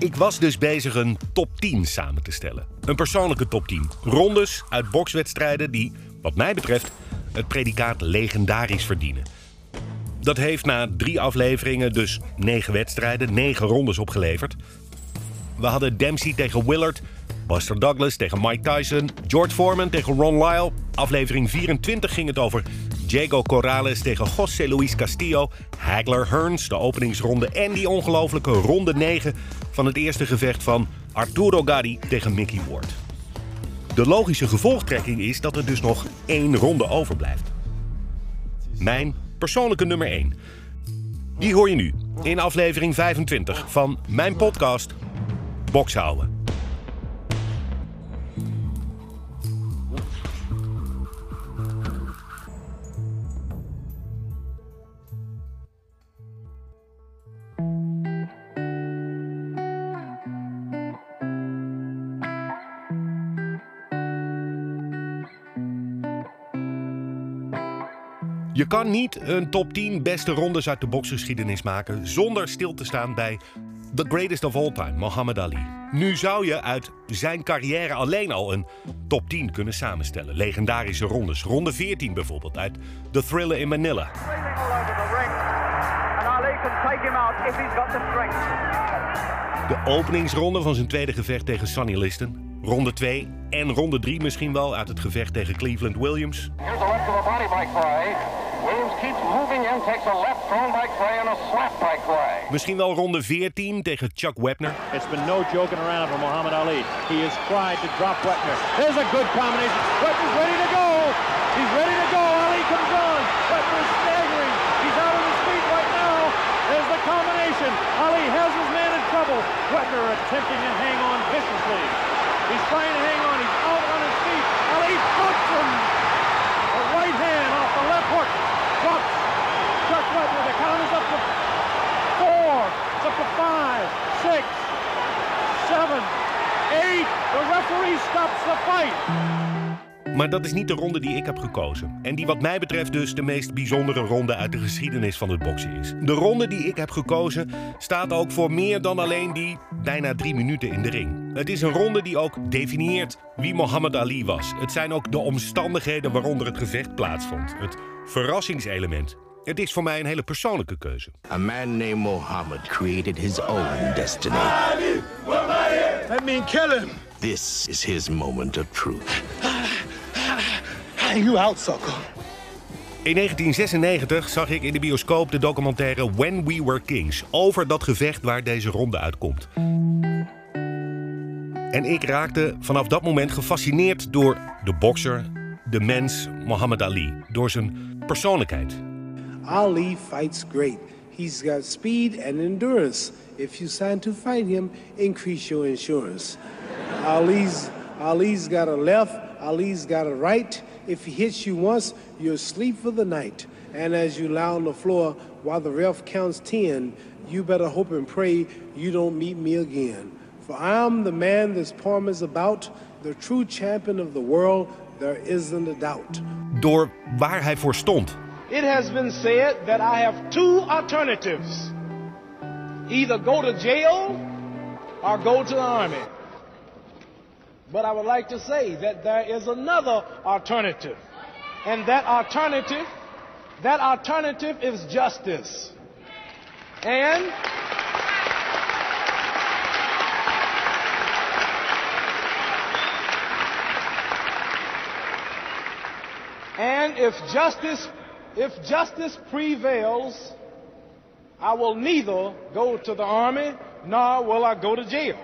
Ik was dus bezig een top 10 samen te stellen. Een persoonlijke top 10. Rondes uit bokswedstrijden die, wat mij betreft, het predicaat legendarisch verdienen. Dat heeft na drie afleveringen dus negen wedstrijden, negen rondes opgeleverd. We hadden Dempsey tegen Willard, Buster Douglas tegen Mike Tyson, George Foreman tegen Ron Lyle. Aflevering 24 ging het over Diego Corrales tegen José Luis Castillo, Hagler Hearns, de openingsronde en die ongelofelijke ronde 9 van het eerste gevecht van Arturo Gatti tegen Mickey Ward. De logische gevolgtrekking is dat er dus nog één ronde overblijft. Mijn persoonlijke nummer 1. Die hoor je nu in aflevering 25 van mijn podcast Bokshouden. Kan niet een top 10 beste rondes uit de boksgeschiedenis maken zonder stil te staan bij the greatest of all time, Muhammad Ali. Nu zou je uit zijn carrière alleen al een top 10 kunnen samenstellen. Legendarische rondes. Ronde 14 bijvoorbeeld uit The Thriller in Manila. De openingsronde van zijn tweede gevecht tegen Sonny Liston. Ronde 2 en ronde 3 misschien wel uit het gevecht tegen Cleveland Williams. Williams keeps moving in, takes a left thrown by Cray and a slap by Cray. Misschien wel ronde 14 tegen Chuck Webner. It's been no joking around for Muhammad Ali. He has tried to drop Webner. There's a good combination. Webner's ready to go. He's ready to go. Ali comes on. Webner's staggering. He's out on his feet right now. There's the combination. Ali has his man in trouble. Webner attempting to hang on viciously. He's trying to hang on. He's out on his feet. Ali drops him. A right hand off the left hook. Drops Chuck Webner. The count is up to four. It's up to five, six, seven, eight. The referee stops the fight. Maar dat is niet de ronde die ik heb gekozen. En die wat mij betreft dus de meest bijzondere ronde uit de geschiedenis van het boksen is. De ronde die ik heb gekozen staat ook voor meer dan alleen die bijna drie minuten in de ring. Het is een ronde die ook definieert wie Muhammad Ali was. Het zijn ook de omstandigheden waaronder het gevecht plaatsvond. Het verrassingselement. Het is voor mij een hele persoonlijke keuze. A man named Muhammad created his own destiny. Let me kill him. This is his moment of truth. Hang you out, sucker. In 1996 zag ik in de bioscoop de documentaire When We Were Kings over dat gevecht waar deze ronde uitkomt. En ik raakte vanaf dat moment gefascineerd door de bokser, de mens Muhammad Ali, door zijn persoonlijkheid. Ali fights great. He's got speed and endurance. If you sign to fight him, increase your insurance. Ali's Ali's got a left, Ali's got a right. If he hits you once, you're asleep for the night. And as you lie on the floor while the ref counts 10, you better hope and pray you don't meet me again. For I'm the man this poem is about, the true champion of the world, there isn't a doubt. Door waar hij voor stond. It has been said that I have two alternatives either go to jail or go to the army. But I would like to say that there is another alternative. And that alternative, that alternative is justice. And And if justice if justice prevails, I will neither go to the army nor will I go to jail.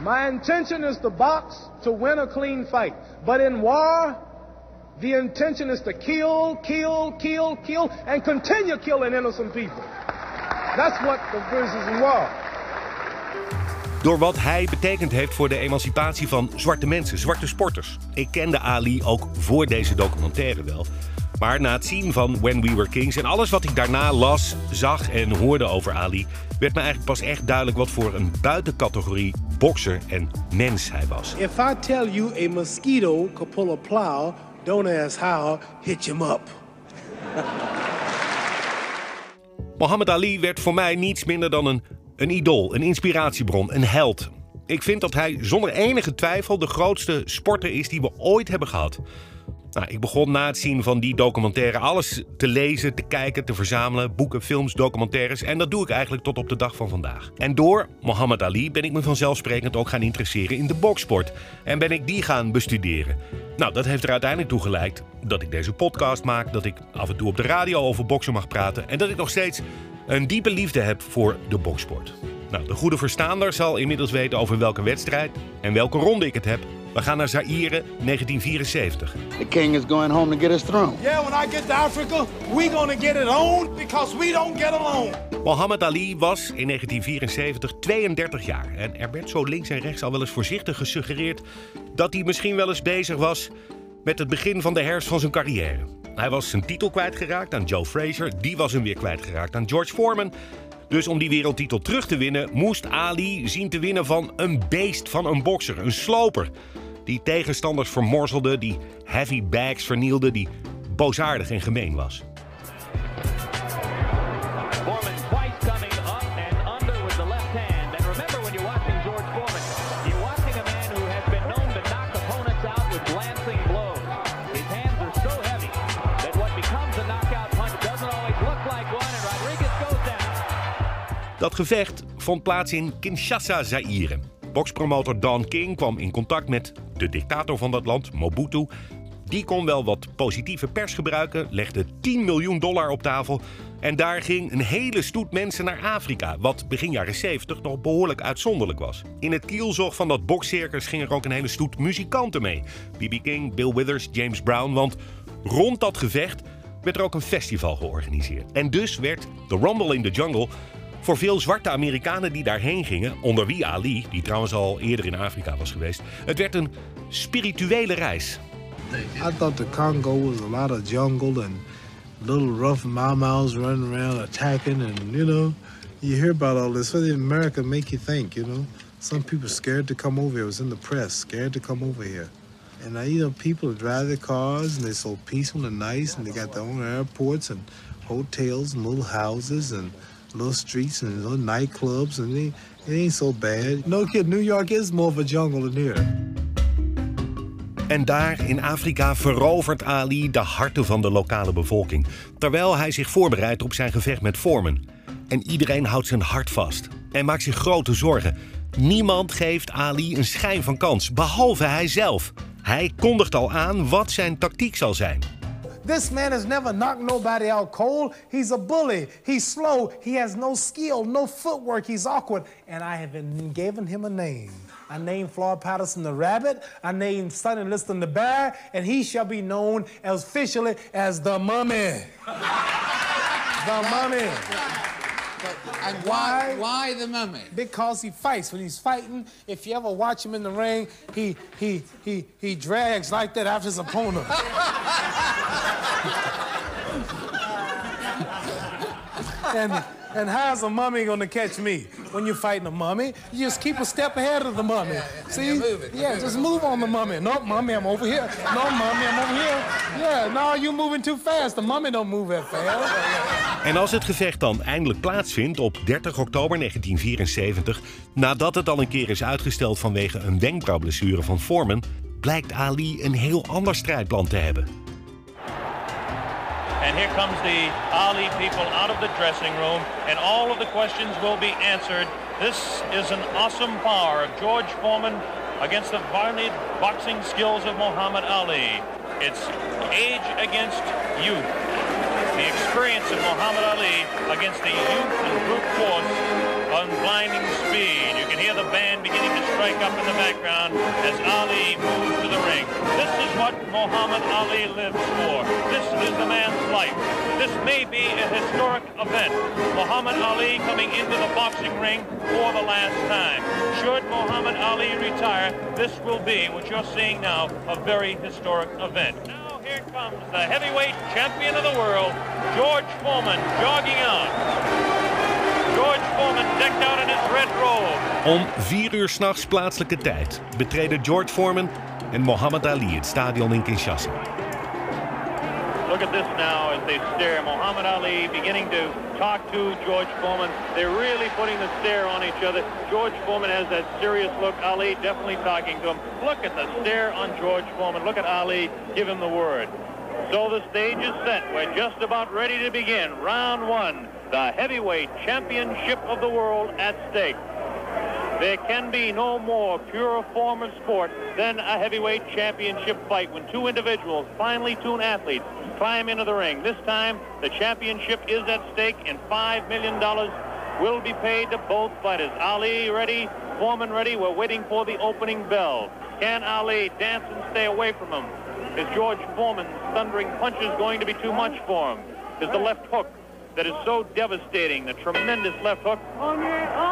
My intention is to box to win a clean fight. But in war, the intention is to kill, kill, kill, kill, and continue killing innocent people. That's what the verses in war. Door wat hij betekend heeft voor de emancipatie van zwarte mensen, zwarte sporters. Ik kende Ali ook voor deze documentaire wel. Maar na het zien van When We Were Kings en alles wat ik daarna las, zag en hoorde over Ali, werd me eigenlijk pas echt duidelijk wat voor een buitencategorie bokser en mens hij was. If I tell you a mosquito could pull a plow, don't ask how, hitch him up. Muhammad Ali werd voor mij niets minder dan een, een idool, een inspiratiebron, een held. Ik vind dat hij zonder enige twijfel de grootste sporter is die we ooit hebben gehad. Nou, ik begon na het zien van die documentaire alles te lezen, te kijken, te verzamelen. Boeken, films, documentaires. En dat doe ik eigenlijk tot op de dag van vandaag. En door Muhammad Ali ben ik me vanzelfsprekend ook gaan interesseren in de boksport. En ben ik die gaan bestuderen. Nou, dat heeft er uiteindelijk toe geleid dat ik deze podcast maak. Dat ik af en toe op de radio over boksen mag praten. En dat ik nog steeds een diepe liefde heb voor de boksport. Nou, de goede verstaander zal inmiddels weten over welke wedstrijd en welke ronde ik het heb. We gaan naar Zaire 1974. The king is going home to get his throne. Yeah, when I get to Africa, we gonna get it on because we don't get along. Muhammad Ali was in 1974 32 jaar. En er werd zo links en rechts al wel eens voorzichtig gesuggereerd dat hij misschien wel eens bezig was met het begin van de herfst van zijn carrière. Hij was zijn titel kwijtgeraakt aan Joe Frazier. Die was hem weer kwijtgeraakt aan George Foreman. Dus om die wereldtitel terug te winnen, moest Ali zien te winnen van een beest van een bokser, een sloper. Die tegenstanders vermorzelde, die heavy bags vernielde, die boosaardig en gemeen was. Dat gevecht vond plaats in Kinshasa, Zaire. Bokspromotor Don King kwam in contact met de dictator van dat land, Mobutu. Die kon wel wat positieve pers gebruiken, legde 10 miljoen dollar op tafel. En daar ging een hele stoet mensen naar Afrika, wat begin jaren 70 nog behoorlijk uitzonderlijk was. In het kielzog van dat bokscircus ging er ook een hele stoet muzikanten mee. B.B. King, Bill Withers, James Brown, want rond dat gevecht werd er ook een festival georganiseerd. En dus werd The Rumble in the Jungle voor veel zwarte Amerikanen die daarheen gingen, onder wie Ali, die trouwens al eerder in Afrika was geweest, het werd een spirituele reis. I thought the Congo was a lot of jungle and little rough mamas running around attacking, and you know, you hear about all this. In America make you think? You know, some people scared to come over here. It was in the press, scared to come over here. And you know, people drive their cars and they're so peaceful and nice, and they got their own airports and hotels and little houses and little streets and little nightclubs, and it, it ain't so bad. No kid, New York is more of a jungle than here. En daar in Afrika verovert Ali de harten van de lokale bevolking, terwijl hij zich voorbereidt op zijn gevecht met Foreman. En iedereen houdt zijn hart vast en maakt zich grote zorgen. Niemand geeft Ali een schijn van kans, behalve hij zelf. Hij kondigt al aan wat zijn tactiek zal zijn. This man has never knocked nobody out cold. He's a bully. He's slow. He has no skill, no footwork. He's awkward. And I have been given him a name. I named Floyd Patterson the rabbit. I named Sonny Liston the bear. And he shall be known as officially as the mummy. the mummy. And why, why the mummy? Because he fights. When he's fighting, if you ever watch him in the ring, he he he he drags like that after his opponent. and and how's a mummy gonna catch me? When you're fighting a mummy, you just keep a step ahead of the mummy. See? you're moving. Yeah, just move on the mummy. No, mummy, I'm over here. No, mummy, I'm over here. Yeah, no, you moving too fast. The mummy don't move that fast. En als het gevecht dan eindelijk plaatsvindt op 30 oktober 1974, nadat het al een keer is uitgesteld vanwege een wenkbrauwblessure van Foreman, blijkt Ali een heel ander strijdplan te hebben. And here comes the Ali people out of the dressing room, and all of the questions will be answered. This is an awesome power of George Foreman against the violent boxing skills of Muhammad Ali. It's age against youth. The experience of Muhammad Ali against the youth and brute force on blinding speed. You can hear the band beginning to strike up in the background as Ali moves to the ring. This is what Muhammad Ali lives for. This is the man's life. This may be a historic event. Muhammad Ali coming into the boxing ring for the last time. Should Muhammad Ali retire, this will be what you're seeing now, a very historic event. Now here comes the heavyweight champion of the world, George Foreman, jogging out. Foreman decked out in his red robe. Om vier uur s'nachts plaatselijke tijd betreden George Foreman en Muhammad Ali het stadion in Kinshasa. Look at this now as they stare. Muhammad Ali beginning to talk to George Foreman. They're really putting the stare on each other. George Foreman has that serious look. Ali definitely talking to him. Look at the stare on George Foreman. Look at Ali give him the word. So the stage is set. We're just about ready to begin. Round one, the heavyweight championship of the world at stake. There can be no more pure form of sport than a heavyweight championship fight when two individuals, finally two athletes, climb into the ring. This time, the championship is at stake and $5 million will be paid to both fighters. Ali ready, Foreman ready. We're waiting for the opening bell. Can Ali dance and stay away from him? Is George Foreman's thundering punches going to be too much for him? Is the left hook that is so devastating, the tremendous left hook,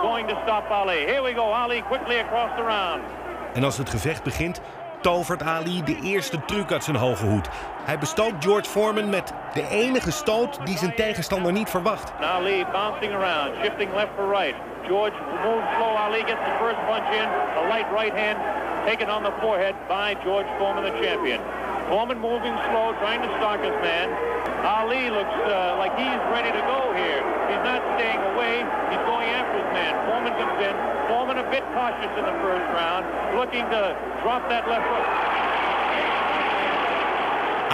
going to stop Ali? Here we go, Ali quickly across the round. En als het gevecht begint, tovert Ali de eerste truc uit zijn hoge hoed. Hij bestookt George Foreman met de enige stoot die zijn tegenstander niet verwacht. Ali bouncing around, shifting left for right. George moves slow. Ali gets the first punch in. The light right hand taken on the forehead by George Foreman, the champion. Foreman moving slow, trying to stalk his man. Ali looks uh, like he's ready to go here. He's not staying away. He's going after his man. Foreman comes in. Foreman a bit cautious in the first round, looking to drop that left hook.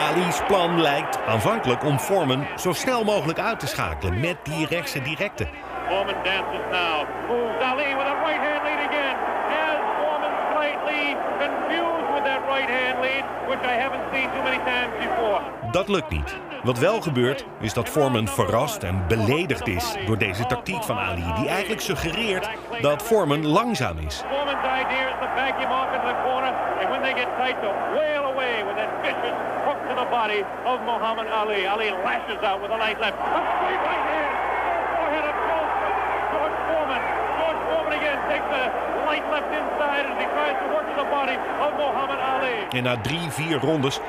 Ali's plan lijkt aanvankelijk om Foreman zo snel mogelijk uit te schakelen met die rechtse directe. Foreman dances now. Moves Ali with a right hand lead again. Has Foreman slightly confused with that right hand lead, which I haven't seen too many times before. Dat lukt niet. Wat wel gebeurt, is dat Foreman verrast en beledigd is door deze tactiek van Ali, die eigenlijk suggereert dat Foreman langzaam is. En na drie, vier rondes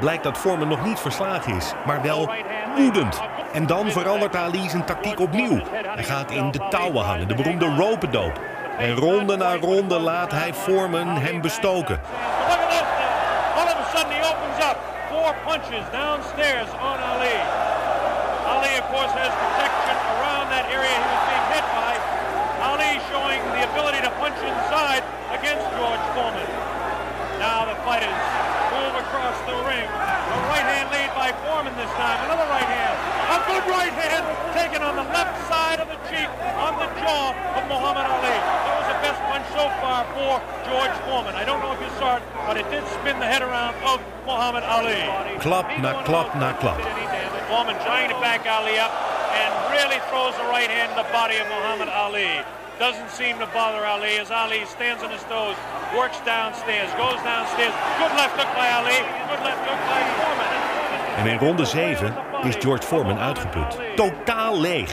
blijkt dat Foreman nog niet verslagen is, maar wel woedend. En dan verandert Ali zijn tactiek opnieuw. Hij gaat in de touwen hangen, de beroemde rope-dope. En ronde na ronde laat hij Foreman hem bestoken. All of a sudden he opens up. Four punches downstairs on Ali. Ali, of course, has protection around that area he was being hit by. Ali showing the ability to punch inside against George Foreman. Now the fighters move across the ring. A right hand lead by Foreman this time. Another right hand. A good right hand taken on the left side of the cheek, on the jaw of Muhammad Ali. That was the best punch so far for George Foreman. I don't know if you saw it, but it did spin the head around of Muhammad Ali. Klap na klap na klap. Foreman trying to back Ali up really throws the right hand in the body of Muhammad Ali. Doesn't seem to bother Ali as Ali stands on his toes, works downstairs, goes downstairs. Good left hook by Ali, good left hook by Foreman. En in ronde 7 is George Foreman uitgeput. Totaal leeg.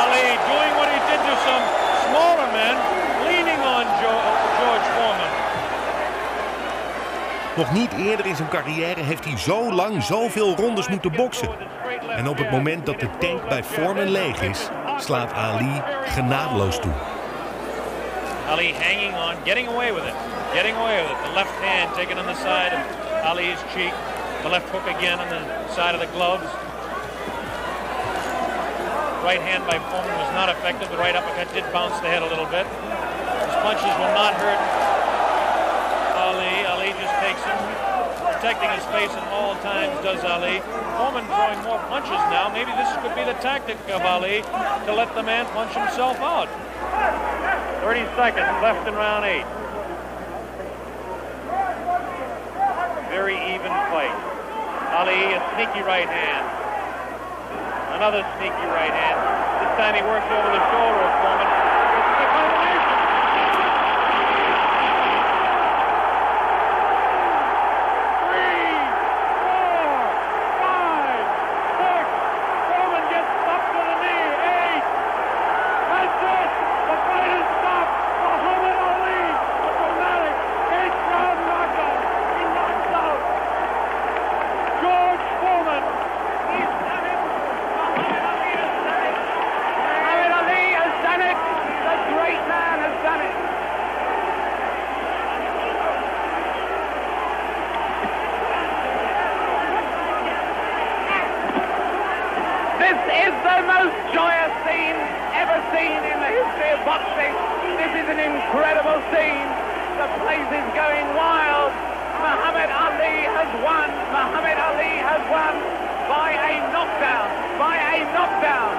Ali doing what he did to some smaller men, Nog niet eerder in zijn carrière heeft hij zo lang zoveel rondes moeten boksen. En op het moment dat de tank bij Foreman leeg is, slaat Ali genadeloos toe. Ali hanging on, getting away with it, getting away with it. The left hand taken on the side of Ali's cheek, the left hook again on the side of the gloves. Right hand by Foreman was not effective. The right uppercut did bounce the head a little bit. His punches will not hurt him, protecting his face at all times, does Ali. Foreman throwing more punches now. Maybe this could be the tactic of Ali to let the man punch himself out. 30 seconds left in round eight. Very even fight. Ali, a sneaky right hand. Another sneaky right hand. This time he works over the shoulder of Foreman. This is a combination. Three, four, five, six. Foreman gets up to the knee. Eight. That's it. The fight is stopped. Muhammad Ali, a dramatic eight-round knockout. He knocks out George Foreman. He's done it. Muhammad Ali has done it. Muhammad Ali has done it. is the most joyous scene ever seen in the history of boxing. This is an incredible scene. The place is going wild. Muhammad Ali has won. Muhammad Ali has won by a knockdown. By a knockdown.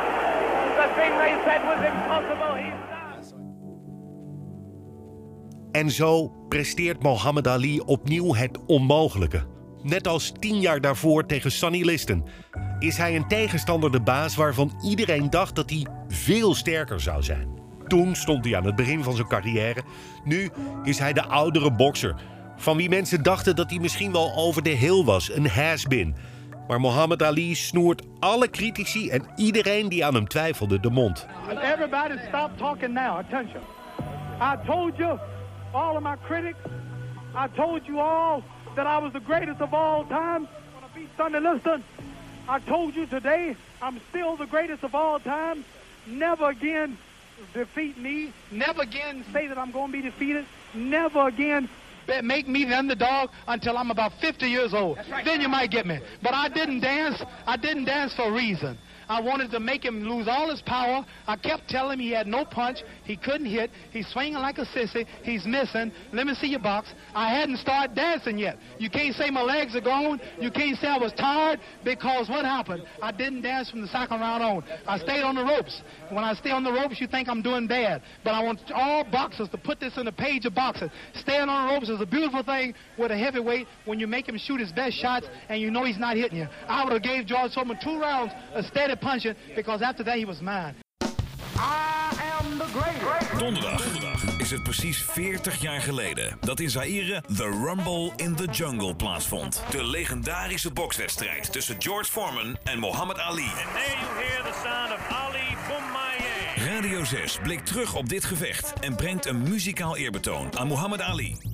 The thing they said was impossible. He's En zo presteert Mohammed Ali opnieuw het onmogelijke. Net als tien jaar daarvoor tegen Sonny Liston is hij een tegenstander de baas waarvan iedereen dacht dat hij veel sterker zou zijn. Toen stond hij aan het begin van zijn carrière. Nu is hij de oudere bokser. Van wie mensen dachten dat hij misschien wel over de hill was, een has-been. Maar Mohammed Ali snoert alle critici en iedereen die aan hem twijfelde de mond. Everybody stop talking now. Attention. I told you, all of my critics, I told you all that I was the greatest of all time when I beat Sonny Liston. I told you today I'm still the greatest of all time. Never again defeat me. Never again say that I'm going to be defeated. Never again make me the underdog until I'm about 50 years old. Then you might get me. But I didn't dance. I didn't dance for a reason. I wanted to make him lose all his power. I kept telling him he had no punch. He couldn't hit. He's swinging like a sissy. He's missing. Let me see your box. I hadn't started dancing yet. You can't say my legs are gone. You can't say I was tired because what happened? I didn't dance from the second round on. I stayed on the ropes. When I stay on the ropes, you think I'm doing bad. But I want all boxers to put this in the page of boxing. Staying on the ropes is a beautiful thing with a heavyweight when you make him shoot his best shots and you know he's not hitting you. I would have gave George Foreman two rounds of steady punching because after that he was mine. Donderdag is het precies 40 jaar geleden dat in Zaire The Rumble in the Jungle plaatsvond. De legendarische bokswedstrijd tussen George Foreman en Muhammad Ali. And there you hear the sound of Ali. Radio 6 blikt terug op dit gevecht en brengt een muzikaal eerbetoon aan Muhammad Ali.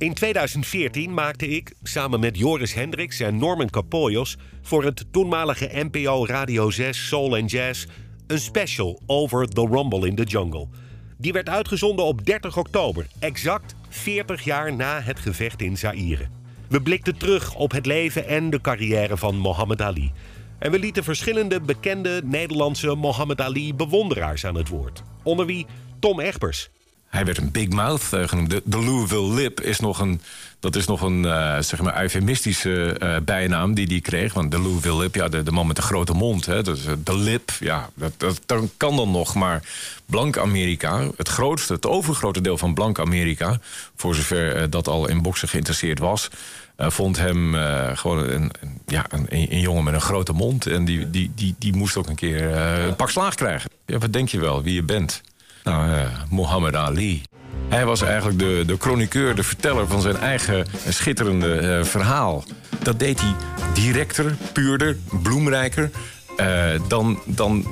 In 2014 maakte ik, samen met Joris Hendricks en Norman Capoyos... voor het toenmalige NPO Radio 6 Soul and Jazz... een special over The Rumble in the Jungle. Die werd uitgezonden op 30 oktober, exact 40 jaar na het gevecht in Zaire. We blikten terug op het leven en de carrière van Muhammad Ali. En we lieten verschillende bekende Nederlandse Muhammad Ali bewonderaars aan het woord. Onder wie Tom Egbers. Hij werd een big mouth eh, genoemd. De, de Louisville Lip is nog een, dat is nog een eh, zeg maar eufemistische eh, bijnaam die hij kreeg. Want de Louisville Lip, ja, de, man met de grote mond. Hè, de lip, ja, dat, dat, kan dan nog. Maar blank Amerika, het grootste, het overgrote deel van blank Amerika... voor zover dat al in boksen geïnteresseerd was... vond hem gewoon een, ja, een, een jongen met een grote mond. En die, die, die, die moest ook een keer een pak slaag krijgen. Ja, wat denk je wel, wie je bent? Nou, eh Muhammad Ali. Hij was eigenlijk de, de chroniqueur, de verteller van zijn eigen schitterende eh, verhaal. Dat deed hij directer, puurder, bloemrijker... eh, dan, dan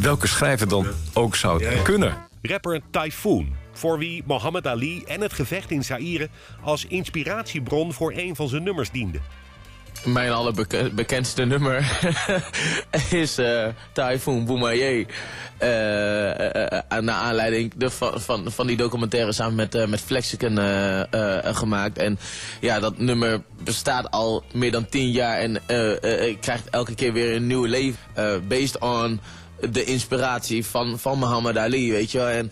welke schrijver dan ook zou kunnen. Rapper Typhoon, voor wie Muhammad Ali en het gevecht in Zaire als inspiratiebron voor een van zijn nummers diende. Mijn allerbekendste nummer is eh Typhoon Boumaye. Eh, eh, naar aanleiding de, van, van, die documentaire samen met, met Flexicon gemaakt. En ja, dat nummer bestaat al meer dan tien jaar en krijgt elke keer weer een nieuw leven. based on de inspiratie van, van Muhammad Ali, weet je wel.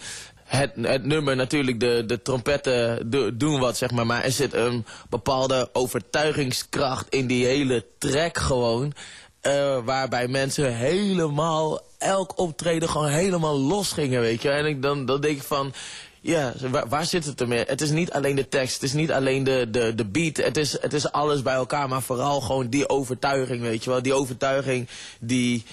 Het, het nummer natuurlijk, de, de trompetten do- doen wat, zeg maar. Maar er zit een bepaalde overtuigingskracht in die hele track gewoon. eh, waarbij mensen helemaal, elk optreden gewoon helemaal los gingen, weet je. En ik, dan, dan denk ik van... Ja, waar, waar zit het ermee? Het is niet alleen de tekst, het is niet alleen de, de, de beat, het is, het is alles bij elkaar, maar vooral gewoon die overtuiging, weet je wel. Die overtuiging die,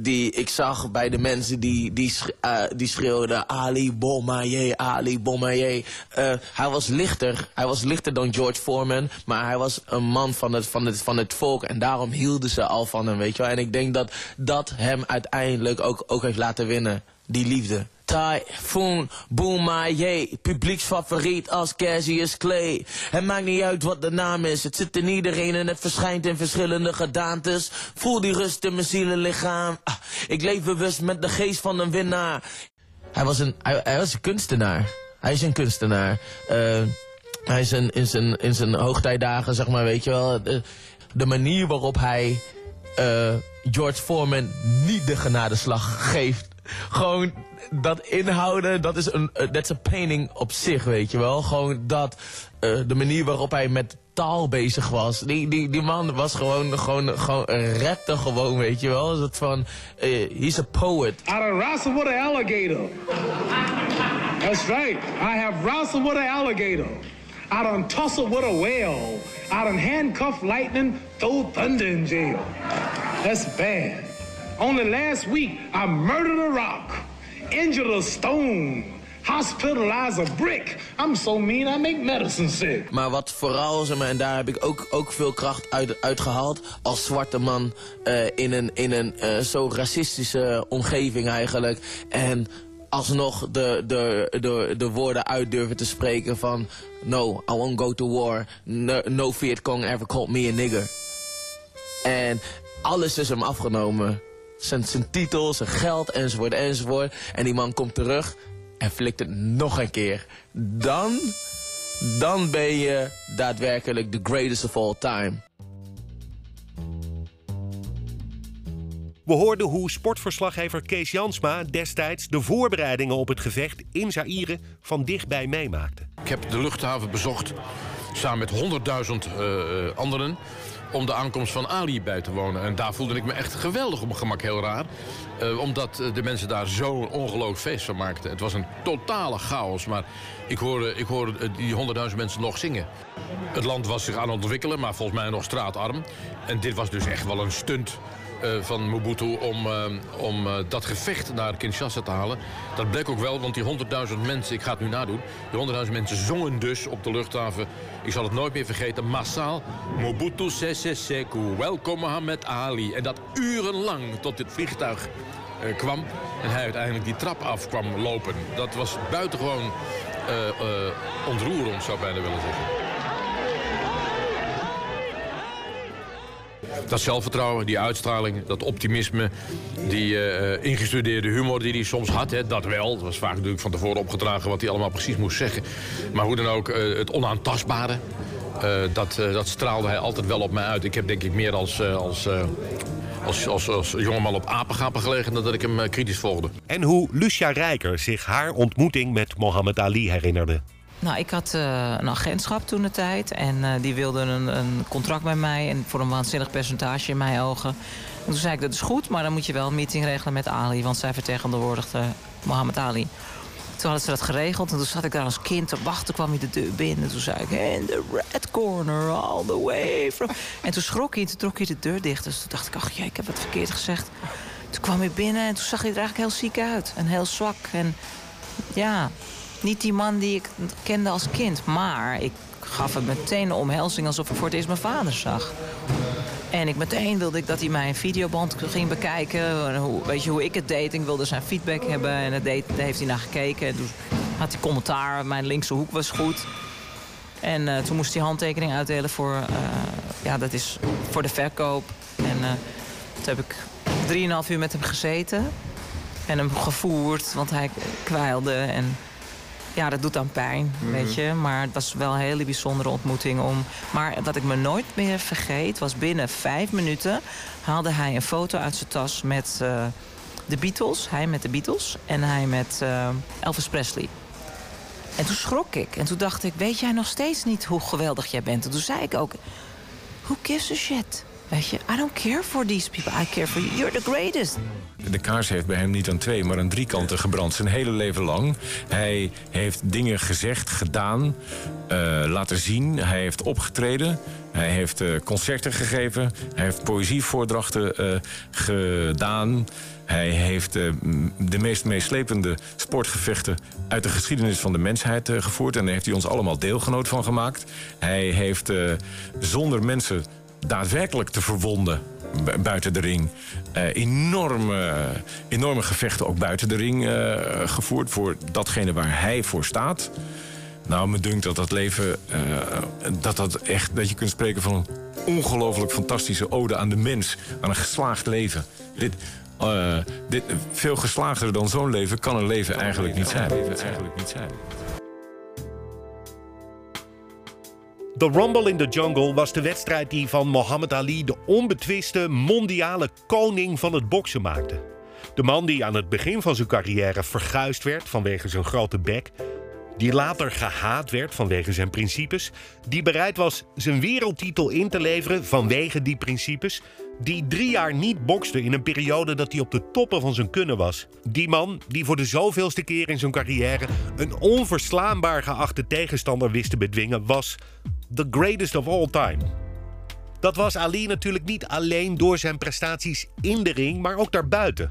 die ik zag bij de mensen die, die, eh, die schreeuwden Ali Bomaye, Ali Bomaye. Eh, hij was lichter, hij was lichter dan George Foreman, maar hij was een man van het, van, het, van het volk en daarom hielden ze al van hem, weet je wel. En ik denk dat dat hem uiteindelijk ook, ook heeft laten winnen, die liefde. Typhoon, Boomaye, publieksfavoriet als Cassius Clay. Het maakt niet uit wat de naam is, het zit in iedereen en het verschijnt in verschillende gedaantes. Voel die rust in mijn zielenlichaam. Ah, ik leef bewust met de geest van een winnaar. Hij was een, hij, was een kunstenaar. Hij is een kunstenaar. Eh, hij is een, in, zijn, in zijn hoogtijdagen, zeg maar, weet je wel. De, de manier waarop hij eh, George Foreman niet de genadeslag geeft. Gewoon dat inhouden, dat is een, uh, that's a painting op zich, weet je wel. Gewoon dat, uh, de manier waarop hij met taal bezig was. Die, die, die man was gewoon, gewoon, gewoon rapte gewoon, weet je wel. Dat van, uh, he's a poet. I done wrestled with an alligator. That's right. I have wrestled with an alligator. I done tussled with a whale. I done handcuffed lightning, throw thunder in jail. That's bad. Only last week, I murdered a rock, injured a stone, hospitalized a brick. I'm so mean, I make medicine sick. Maar wat vooral, zeg maar, en daar heb ik ook, ook veel kracht uit, uit gehaald... als zwarte man uh, in een, in een uh, zo racistische omgeving eigenlijk. En alsnog de, de, de, de woorden uit durven te spreken van... No, I won't go to war. No, no Viet Cong ever called me a nigger. En alles is hem afgenomen. Zijn, zijn titel, zijn geld, enzovoort, enzovoort. En die man komt terug en flikt het nog een keer. Dan, dan ben je daadwerkelijk the greatest of all time. We hoorden hoe sportverslaggever Kees Jansma destijds de voorbereidingen op het gevecht in Zaire van dichtbij meemaakte. Ik heb de luchthaven bezocht samen met 100.000 uh, anderen om de aankomst van Ali bij te wonen. En daar voelde ik me echt geweldig op mijn gemak, heel raar. Uh, omdat de mensen daar zo'n ongelooflijk feest van maakten. Het was een totale chaos, maar ik hoorde, ik hoorde die honderdduizend mensen nog zingen. Het land was zich aan het ontwikkelen, maar volgens mij nog straatarm. En dit was dus echt wel een stunt van Mobutu om, uh, om uh, dat gevecht naar Kinshasa te halen. Dat bleek ook wel, want die 100.000 mensen, ik ga het nu nadoen... die 100.000 mensen zongen dus op de luchthaven, ik zal het nooit meer vergeten... massaal, Mobutu Sese Seku, welkom Mohammed Ali. En dat urenlang tot dit vliegtuig kwam en hij uiteindelijk die trap af kwam lopen. Dat was buitengewoon ontroerend, zou ik bijna willen zeggen. Dat zelfvertrouwen, die uitstraling, dat optimisme, die uh, ingestudeerde humor die hij soms had, hè, dat wel. Het was vaak natuurlijk van tevoren opgedragen wat hij allemaal precies moest zeggen. Maar hoe dan ook, uh, het onaantastbare, dat, dat straalde hij altijd wel op mij uit. Ik heb denk ik meer als, als, als, als, als jongeman op apengapen gelegen dat ik hem kritisch volgde. En hoe Lucia Rijker zich haar ontmoeting met Mohammed Ali herinnerde. Nou, ik had uh, een agentschap toen de tijd. En uh, die wilde een, een, contract bij mij. En voor een waanzinnig percentage in mijn ogen. En toen zei ik, dat is goed, maar dan moet je wel een meeting regelen met Ali. Want zij vertegenwoordigde Mohammed Ali. Toen hadden ze dat geregeld. En toen zat ik daar als kind te wachten. kwam hij de deur binnen. En toen zei ik, in the red corner, all the way from... En toen schrok hij en toen trok hij de deur dicht. Dus toen dacht ik, ach jee, ik heb wat verkeerd gezegd. Toen kwam hij binnen en toen zag hij er eigenlijk heel ziek uit. En heel zwak. En ja, niet die man die ik kende als kind. Maar ik gaf hem meteen een omhelzing alsof ik voor het eerst mijn vader zag. En ik meteen wilde ik dat hij mij een videoband ging bekijken. Hoe, weet je hoe ik het deed? Ik wilde zijn feedback hebben. En dat daar heeft hij naar gekeken. En toen had hij commentaar. Mijn linkse hoek was goed. En uh, toen moest hij handtekening uitdelen voor, uh, ja, dat is voor de verkoop. En uh, toen heb ik 3,5 uur met hem gezeten. En hem gevoerd, want hij kwijlde. En ja, dat doet dan pijn, mm -hmm. weet je. Maar het was wel een hele bijzondere ontmoeting. Om... Maar wat ik me nooit meer vergeet, was binnen vijf minuten... haalde hij een foto uit zijn tas met uh, de Beatles. Hij met de Beatles en hij met uh, Elvis Presley. En toen schrok ik. En toen dacht ik, weet jij nog steeds niet hoe geweldig jij bent? En toen zei ik ook, who gives a shit? Weet je, I don't care for these people. I care for you. You're the greatest. De kaars heeft bij hem niet aan twee, maar aan drie kanten gebrand. Zijn hele leven lang. Hij heeft dingen gezegd, gedaan, uh, laten zien. Hij heeft opgetreden. Hij heeft uh, concerten gegeven. Hij heeft poëzievoordrachten uh, gedaan. Hij heeft de meest meeslepende sportgevechten uit de geschiedenis van de mensheid gevoerd. En daar heeft hij ons allemaal deelgenoot van gemaakt. Hij heeft zonder mensen daadwerkelijk te verwonden buiten de ring. Uh, enorme, enorme gevechten ook buiten de ring uh, gevoerd voor datgene waar hij voor staat. Nou, me dunkt dat dat leven, uh, dat dat echt, dat je kunt spreken van een ongelooflijk fantastische ode aan de mens, aan een geslaagd leven. Dit, dit, veel geslaagder dan zo'n leven kan een leven eigenlijk niet zijn. Leven eigenlijk niet zijn. The Rumble in the Jungle was de wedstrijd die van Muhammad Ali de onbetwiste mondiale koning van het boksen maakte. De man die aan het begin van zijn carrière verguisd werd vanwege zijn grote bek, die later gehaat werd vanwege zijn principes, die bereid was zijn wereldtitel in te leveren vanwege die principes, die drie jaar niet bokste in een periode dat hij op de toppen van zijn kunnen was. Die man die voor de zoveelste keer in zijn carrière een onverslaanbaar geachte tegenstander wist te bedwingen, was the greatest of all time. Dat was Ali natuurlijk niet alleen door zijn prestaties in de ring, maar ook daarbuiten.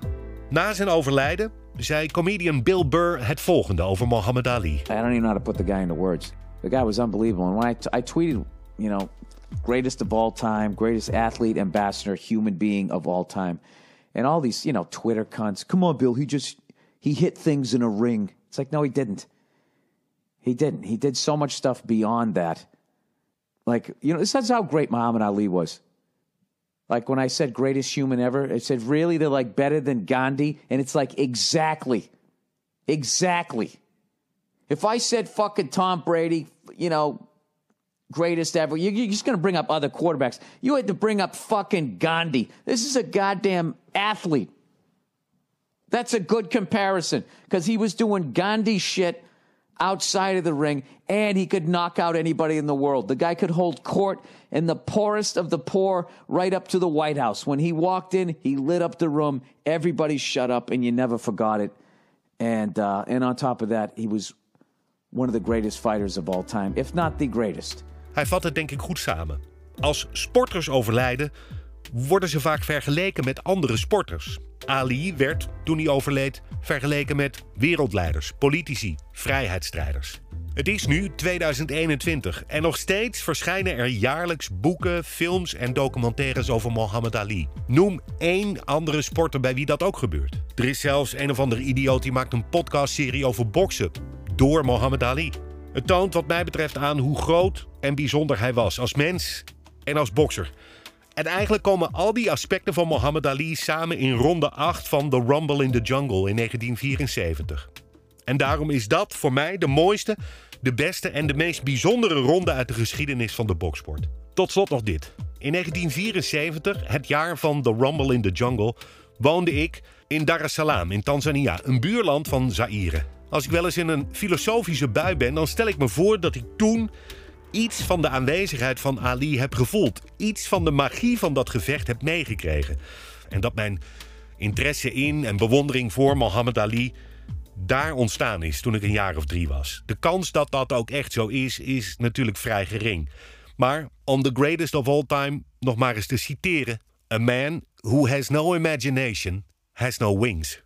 Na zijn overlijden zei comedian Bill Burr het volgende over Muhammad Ali. I don't even know how to put the guy into words. The guy was unbelievable. And when I, I tweeted, you know, greatest of all time, greatest athlete, ambassador, human being of all time, and all these, you know, Twitter cunts. Come on, Bill. He just he hit things in a ring. It's like, no, he didn't. He didn't. He did so much stuff beyond that. Like, you know, this is how great Muhammad Ali was. Like when I said greatest human ever, I said, really? They're like better than Gandhi? And it's like, exactly. Exactly. If I said fucking Tom Brady, you know, greatest ever, you- you're just going to bring up other quarterbacks. You had to bring up fucking Gandhi. This is a goddamn athlete. That's a good comparison because he was doing Gandhi shit outside of the ring and he could knock out anybody in the world. The guy could hold court in the poorest of the poor right up to the White House. When he walked in, he lit up the room. Everybody shut up and you never forgot it. And, uh, and on top of that, he was one of the greatest fighters of all time, if not the greatest. Hij vat het denk ik goed samen. Als sporters overlijden, worden ze vaak vergeleken met andere sporters. Ali werd, toen hij overleed, vergeleken met wereldleiders, politici, vrijheidsstrijders. Het is nu 2021 en nog steeds verschijnen er jaarlijks boeken, films en documentaires over Muhammad Ali. Noem één andere sporter bij wie dat ook gebeurt. Er is zelfs een of andere idioot die maakt een podcastserie over boksen door Muhammad Ali. Het toont wat mij betreft aan hoe groot en bijzonder hij was als mens en als bokser. En eigenlijk komen al die aspecten van Muhammad Ali samen in ronde 8 van The Rumble in the Jungle in 1974. En daarom is dat voor mij de mooiste, de beste en de meest bijzondere ronde uit de geschiedenis van de boksport. Tot slot nog dit. In 1974, het jaar van The Rumble in the Jungle, woonde ik in Dar es Salaam in Tanzania, een buurland van Zaire. Als ik wel eens in een filosofische bui ben, dan stel ik me voor dat ik toen iets van de aanwezigheid van Ali heb gevoeld. Iets van de magie van dat gevecht heb meegekregen. En dat mijn interesse in en bewondering voor Muhammad Ali daar ontstaan is toen ik een jaar of drie was. De kans dat dat ook echt zo is, is natuurlijk vrij gering. Maar on the greatest of all time nog maar eens te citeren: A man who has no imagination has no wings.